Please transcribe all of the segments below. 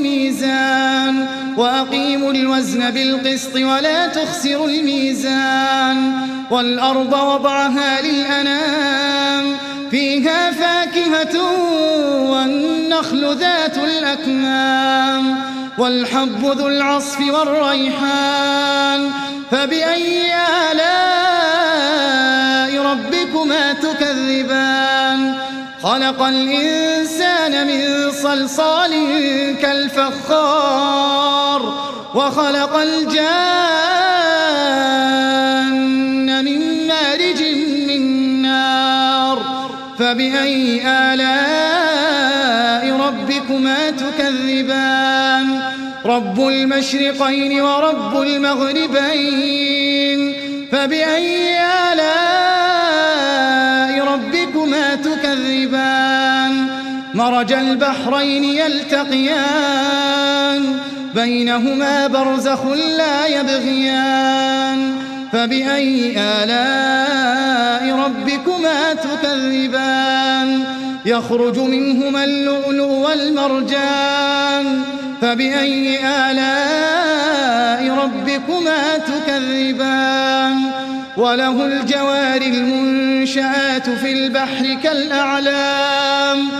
الميزان. وأقيموا الوزن بالقسط ولا تخسروا الميزان. والأرض وضعها للأنام. فيها فاكهة والنخل ذات الأكمام. والحب ذو العصف والريحان. فبأي آلاء ربكما تكذبان؟ خلق الإنسان من صلصال كالفخار وخلق الجان من مارج من نار فبأي آلاء ربكما تكذبان؟ رب المشرقين ورب المغربين فبأي آلاء مرج البحرين يلتقيان بينهما برزخ لا يبغيان. فبأي آلاء ربكما تكذبان؟ يخرج منهما اللؤلؤ والمرجان. فبأي آلاء ربكما تكذبان؟ وله الجوار المنشآت في البحر كالأعلام.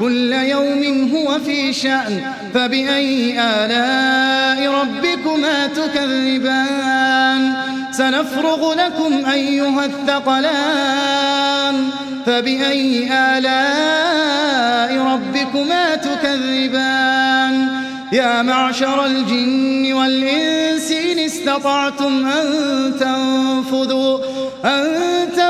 كل يوم هو في شأن فبأي آلاء ربكما تكذبان؟ سنفرغ لكم أيها الثقلان فبأي آلاء ربكما تكذبان؟ يا معشر الجن والإنس إن استطعتم أن تنفذوا أن تنفذوا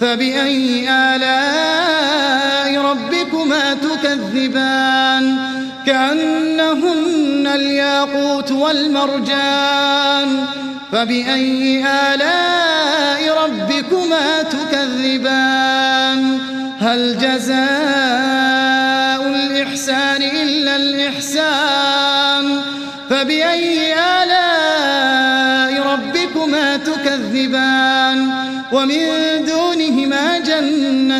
فبأي آلاء ربكما تكذبان؟ كأنهن الياقوت والمرجان. فبأي آلاء ربكما تكذبان؟ هل جزاء الإحسان إلا الإحسان؟ فبأي آلاء ربكما تكذبان؟ ومن دونهما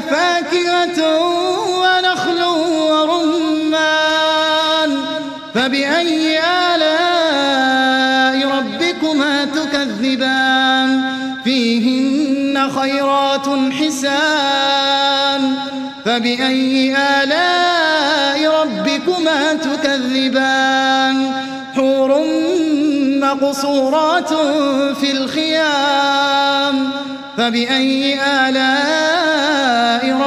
فاكهة ونخل ورمان فبأي آلاء ربكما تكذبان؟ فيهن خيرات حسان فبأي آلاء ربكما تكذبان؟ حور مقصورات في الخيام فبأي آلاء